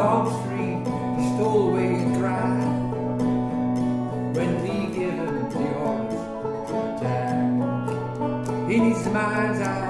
God's free, away always dry when we give him the orders. Jack, in his mind's eye.